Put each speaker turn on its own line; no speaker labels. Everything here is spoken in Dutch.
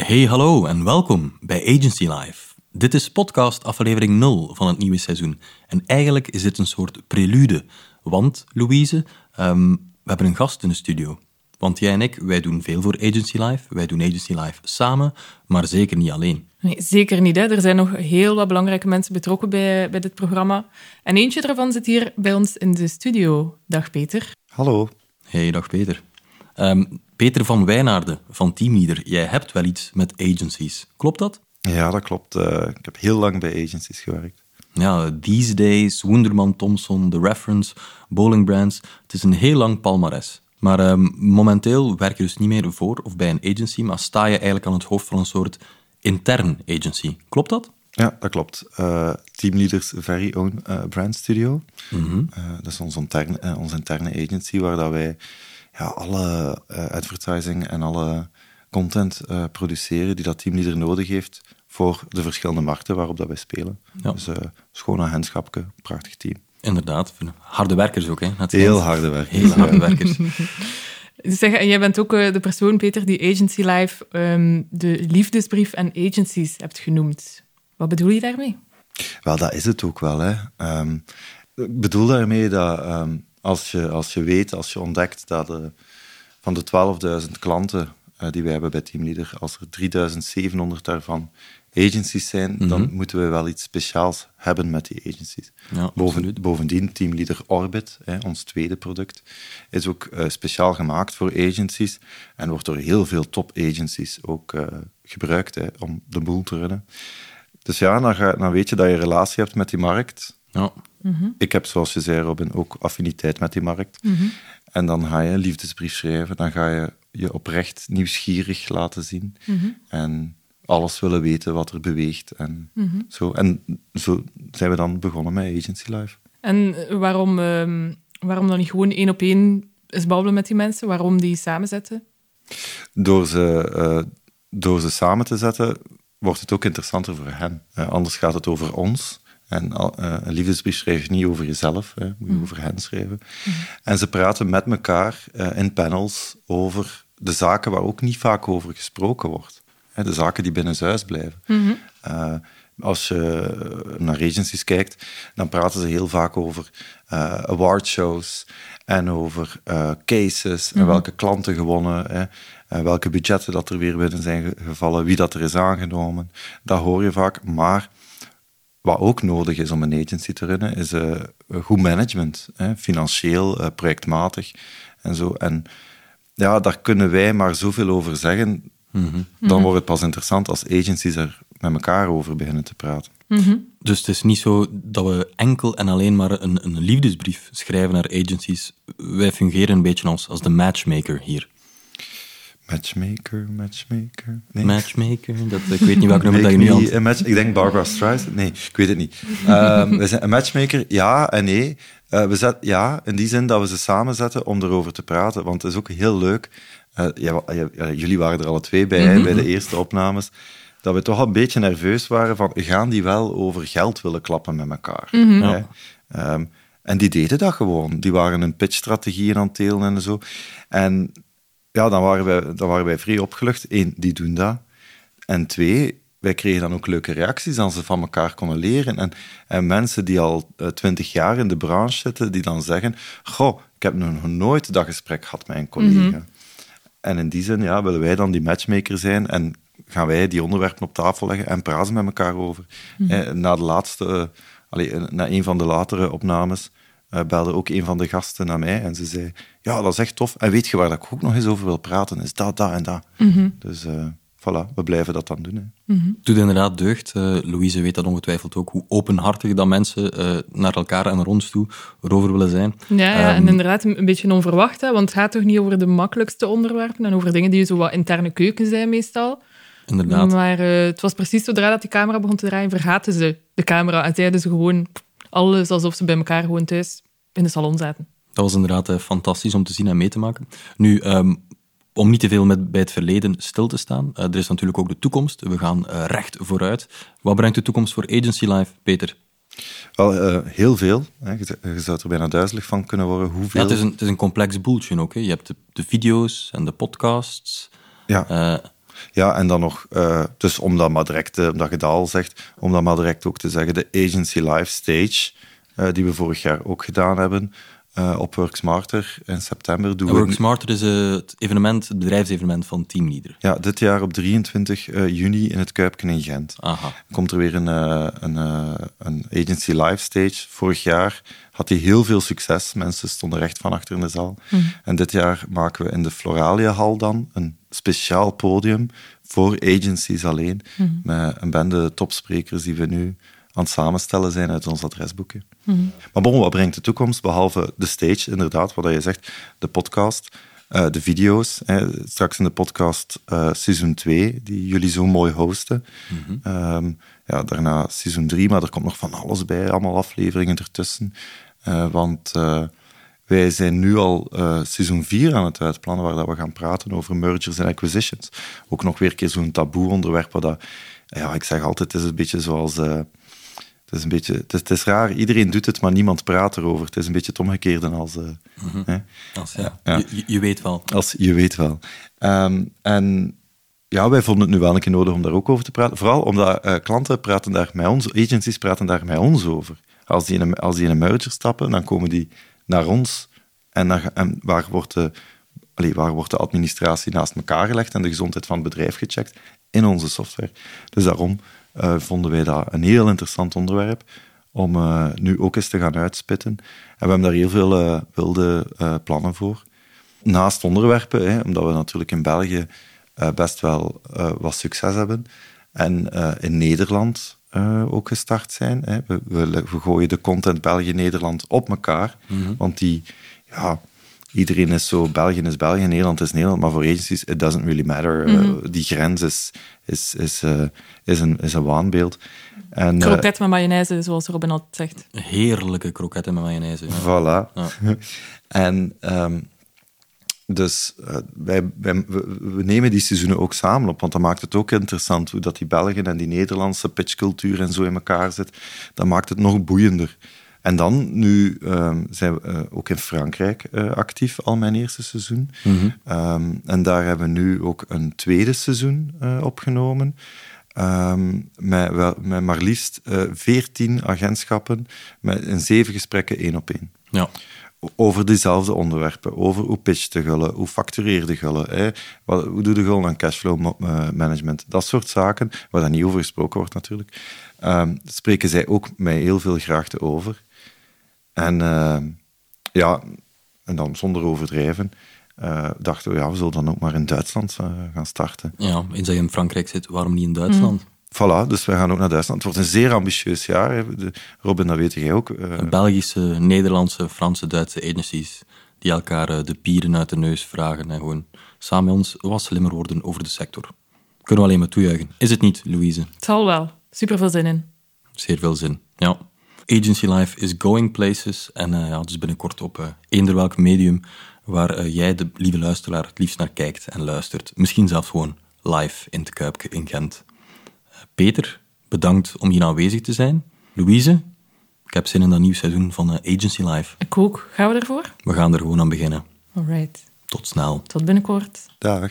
Hey, hallo en welkom bij Agency Live. Dit is podcast aflevering 0 van het nieuwe seizoen. En eigenlijk is dit een soort prelude. Want, Louise, ehm, we hebben een gast in de studio. Want jij en ik, wij doen veel voor Agency Live. Wij doen Agency Live samen, maar zeker niet alleen.
Nee, zeker niet. Hè. Er zijn nog heel wat belangrijke mensen betrokken bij, bij dit programma. En eentje daarvan zit hier bij ons in de studio. Dag Peter.
Hallo.
Hey, dag Peter. Ehm, Peter van Wijnaarden van Teamleader, jij hebt wel iets met agencies. Klopt dat?
Ja, dat klopt. Uh, ik heb heel lang bij agencies gewerkt.
Ja, These Days, Wunderman Thompson, The Reference, Bowling Brands. Het is een heel lang palmares. Maar um, momenteel werk je dus niet meer voor of bij een agency, maar sta je eigenlijk aan het hoofd van een soort intern agency. Klopt dat?
Ja, dat klopt. Uh, Teamleaders Very Own uh, Brand Studio. Mm -hmm. dat is onze interne, onze interne agency waar dat wij ja, alle uh, advertising en alle content uh, produceren die dat teamleader nodig heeft voor de verschillende markten waarop dat wij spelen. Ja. Dus uh, schoon agentschapje, prachtig team.
Inderdaad, harde werkers ook. Hè,
Heel harde werkers.
Heel harde werkers.
Zeg, en jij bent ook de persoon, Peter, die Agency Live um, de liefdesbrief en agencies hebt genoemd. Wat bedoel je daarmee?
Wel, dat is het ook wel. Hè. Um, ik bedoel daarmee dat um, als je, als je weet, als je ontdekt dat uh, van de 12.000 klanten uh, die wij hebben bij Teamleader, als er 3.700 daarvan agencies zijn, mm -hmm. dan moeten we wel iets speciaals hebben met die agencies.
Ja,
Boven, bovendien, Teamleader Orbit, hè, ons tweede product, is ook uh, speciaal gemaakt voor agencies en wordt door heel veel top agencies ook gebruikt hè, om de boel te runnen. Dus ja, dan, ga, dan weet je dat je een relatie hebt met die markt.
Ja.
Mm -hmm.
Ik heb, zoals je zei, Robin, ook affiniteit met die markt.
Mm -hmm.
En dan ga je een liefdesbrief schrijven, dan ga je je oprecht nieuwsgierig laten zien.
Mm -hmm.
En alles willen weten wat er beweegt. En,
Mhm.
zo. en zo zijn we dan begonnen met Agency Live.
En waarom, um, waarom dan niet gewoon één op één eens babbelen met die mensen? Waarom die samenzetten?
Door ze, uh, door ze samen te zetten, wordt het ook interessanter voor hen. Uh, anders gaat het over ons. En uh, een liefdesbrief schrijf je niet over jezelf, hè, moet je mm. over hen schrijven.
Mm.
En ze praten met elkaar uh, in panels over de zaken waar ook niet vaak over gesproken wordt. Hè, de zaken die binnenshuis blijven.
Mm -hmm.
uh, als je naar agencies kijkt, dan praten ze heel vaak over awardshows en over cases en welke klanten gewonnen, hè, en welke budgetten dat er weer binnen zijn gevallen, wie dat er is aangenomen. Dat hoor je vaak, maar wat ook nodig is om een agency te runnen, is uh, goed management. Hè? Financieel, uh, projectmatig en zo. En ja, daar kunnen wij maar zoveel over zeggen.
Mm -hmm.
Dan -hmm. wordt het pas interessant als agencies er met elkaar over beginnen te praten.
Mm -hmm.
Dus het is niet zo dat we enkel en alleen maar een, een liefdesbrief schrijven naar agencies. Wij fungeren een beetje als, als de matchmaker hier.
Matchmaker, matchmaker.
Nee. Matchmaker, dat, ik weet niet welke nummer dat je nu.
Match, ik denk Barbara Streisand. Nee, ik weet het niet. um, we zijn een matchmaker, ja en nee. Uh, we zet, ja, in die zin dat we ze samenzetten om erover te praten. Want het is ook heel leuk. Uh, ja, ja, jullie waren er alle twee bij, mm -hmm. bij de eerste opnames. Dat we toch al een beetje nerveus waren van, gaan die wel over geld willen klappen met elkaar?
Mm -hmm.
ja. um, en die deden dat gewoon. Die waren een pitchstrategieën aan het delen en zo. En ja, dan waren wij, dan waren wij vrij opgelucht. Eén, die doen dat. En twee, wij kregen dan ook leuke reacties als ze van elkaar konden leren. En, en mensen die al twintig uh, jaar in de branche zitten, die dan zeggen, goh, ik heb nog nooit dat gesprek gehad met een collega. Mm -hmm. En in die zin ja, willen wij dan die matchmaker zijn en gaan wij die onderwerpen op tafel leggen en praten met elkaar over. Mm -hmm. eh, na de laatste, uh, allee, na een van de latere opnames, uh, belde ook een van de gasten naar mij en ze zei, ja, dat is echt tof. En weet je waar dat ik ook nog eens over wil praten? Is dat, dat en dat.
Mm -hmm.
Dus uh, voilà, we blijven dat dan doen. Hè.
Mm -hmm.
Doet inderdaad deugd. Uh, Louise weet dat ongetwijfeld ook, hoe openhartig dat mensen naar elkaar en naar ons toe erover willen zijn.
Ja, ja um, en inderdaad een, een beetje onverwacht, hè, want het gaat toch niet over de makkelijkste onderwerpen en over dingen die zo wat interne keuken zijn meestal.
Inderdaad.
Maar het was precies zodra dat die camera begon te draaien, vergaten ze de camera en zeiden ze gewoon alles alsof ze bij elkaar gewoon thuis in de salon zaten.
Dat was inderdaad uh, fantastisch om te zien en mee te maken. Nu, um, om niet te veel met, bij het verleden stil te staan, uh, er is natuurlijk ook de toekomst. We gaan uh, recht vooruit. Wat brengt de toekomst voor Agency Live, Peter?
Wel, heel veel. Hè. Je, je, zou er bijna duizelig van kunnen worden. Hoeveel...
Ja, het, is een, het is een complex boeltje ook. Hè. Je hebt de, de, video's en de podcasts.
Ja. Ja, en dan nog, uh, dus om dat maar direct, uh, omdat je dat al zegt, om dat maar direct ook te zeggen, de Agency Live Stage, uh, die we vorig jaar ook gedaan hebben, uh, op Work Smarter in september. Doen
Work Smarter is uh, het evenement, het bedrijfsevenement van Teamleader.
Ja, dit jaar op 23 uh, juni in het Kuipken in Gent.
Aha.
Komt er weer een, een, een Agency Live Stage. Vorig jaar had hij heel veel succes. Mensen stonden recht van achter in de zaal.
Mm.
En dit jaar maken we in de Floralia Hal dan een speciaal podium voor agencies alleen.
Mm.
Met een bende topsprekers die we nu aan het samenstellen zijn uit ons adresboeken.
Mm.
Maar bon, wat brengt de toekomst? Behalve de stage, inderdaad, wat je zegt, de podcast, uh, de video's. Hè, straks in de podcast uh, seizoen 2, die jullie zo mooi hosten.
Mm -hmm.
um, ja, daarna seizoen 3, maar er komt nog van alles bij, allemaal afleveringen ertussen. Uh, want wij zijn nu al seizoen 4 aan het uitplannen, waar dat we gaan praten over mergers en acquisitions. Ook nog weer een keer zo'n taboe onderwerp, waar dat, ja, ik zeg altijd, het is een beetje zoals... Het is, een beetje, het is, het, is, raar, iedereen doet het, maar niemand praat erover. Het is een beetje het omgekeerde als... Uh,
mm -hmm.
hè?
als ja. Ja. Je, je, weet wel.
Als je weet wel. Um, en ja, wij vonden het nu wel een keer nodig om daar ook over te praten. Vooral omdat uh, klanten praten daar met ons, agencies praten daar met ons over. Als die in een, als die in een merger stappen, dan komen die naar ons. En, en waar, wordt de, allee, waar wordt de administratie naast elkaar gelegd en de gezondheid van het bedrijf gecheckt? In onze software. Dus daarom... Uh, vonden wij dat een heel interessant onderwerp om uh, nu ook eens te gaan uitspitten. En we hebben daar heel veel uh, wilde plannen voor. Naast onderwerpen, hè, omdat we natuurlijk in België best wel wat succes hebben en in Nederland ook gestart zijn. Hè. We, we, we, gooien de content België-Nederland op elkaar,
mm -hmm.
want die... Ja, iedereen is zo, België is België, Nederland is Nederland, maar voor agencies, it doesn't really matter.
Mm
-hmm. uh, die grens is, is, is, uh, is, een, is een waanbeeld. En,
Kroket met mayonaise, zoals Robin altijd zegt.
Heerlijke kroketten met mayonaise. Ja.
Voilà.
Ja.
en um, dus uh, wij, wij, we, we, nemen die seizoenen ook samen op, want dat maakt het ook interessant hoe dat die Belgen en die Nederlandse pitchcultuur en zo in elkaar zit. Dat maakt het nog boeiender. En dan, nu um, zijn we uh, ook in Frankrijk uh, actief, al mijn eerste seizoen.
Mm -hmm.
um, en daar hebben we nu ook een tweede seizoen uh, opgenomen. Um, met, wel, met maar liefst veertien agentschappen, met in zeven gesprekken één op één.
Ja.
Over diezelfde onderwerpen. Over hoe pitch te gullen, hoe factureer de gullen, hè? Wat, hoe doe de gullen aan cashflow management. Dat soort zaken, waar daar niet over gesproken wordt natuurlijk. spreken zij ook mij heel veel graag over. En uh, ja, en dan zonder overdrijven, uh, dachten we, ja, we zullen dan ook maar in Duitsland uh, gaan starten.
Ja, eens dat je in Frankrijk zit, waarom niet in Duitsland?
Mm. Voilà, dus we gaan ook naar Duitsland. Het wordt een zeer ambitieus jaar. Robin, dat weet jij ook. Uh,
Belgische, Nederlandse, Franse, Duitse agencies die elkaar de pieren uit de neus vragen en gewoon samen met ons wat slimmer worden over de sector. Kunnen we alleen maar toejuichen. Is het niet, Louise?
Het zal wel. Super veel zin in.
Zeer veel zin, ja. Agency Life is going places. En uh, ja, dus binnenkort op uh, eender welk medium waar uh, jij, de lieve luisteraar, het liefst naar kijkt en luistert. Misschien zelfs gewoon live in het Kuipke in Gent. Peter, bedankt om hier aanwezig te zijn. Louise, ik heb zin in dat nieuw seizoen van Agency Life.
Ik ook. Gaan we ervoor?
We gaan er gewoon aan beginnen.
Alright.
Tot snel.
Tot binnenkort.
Dag.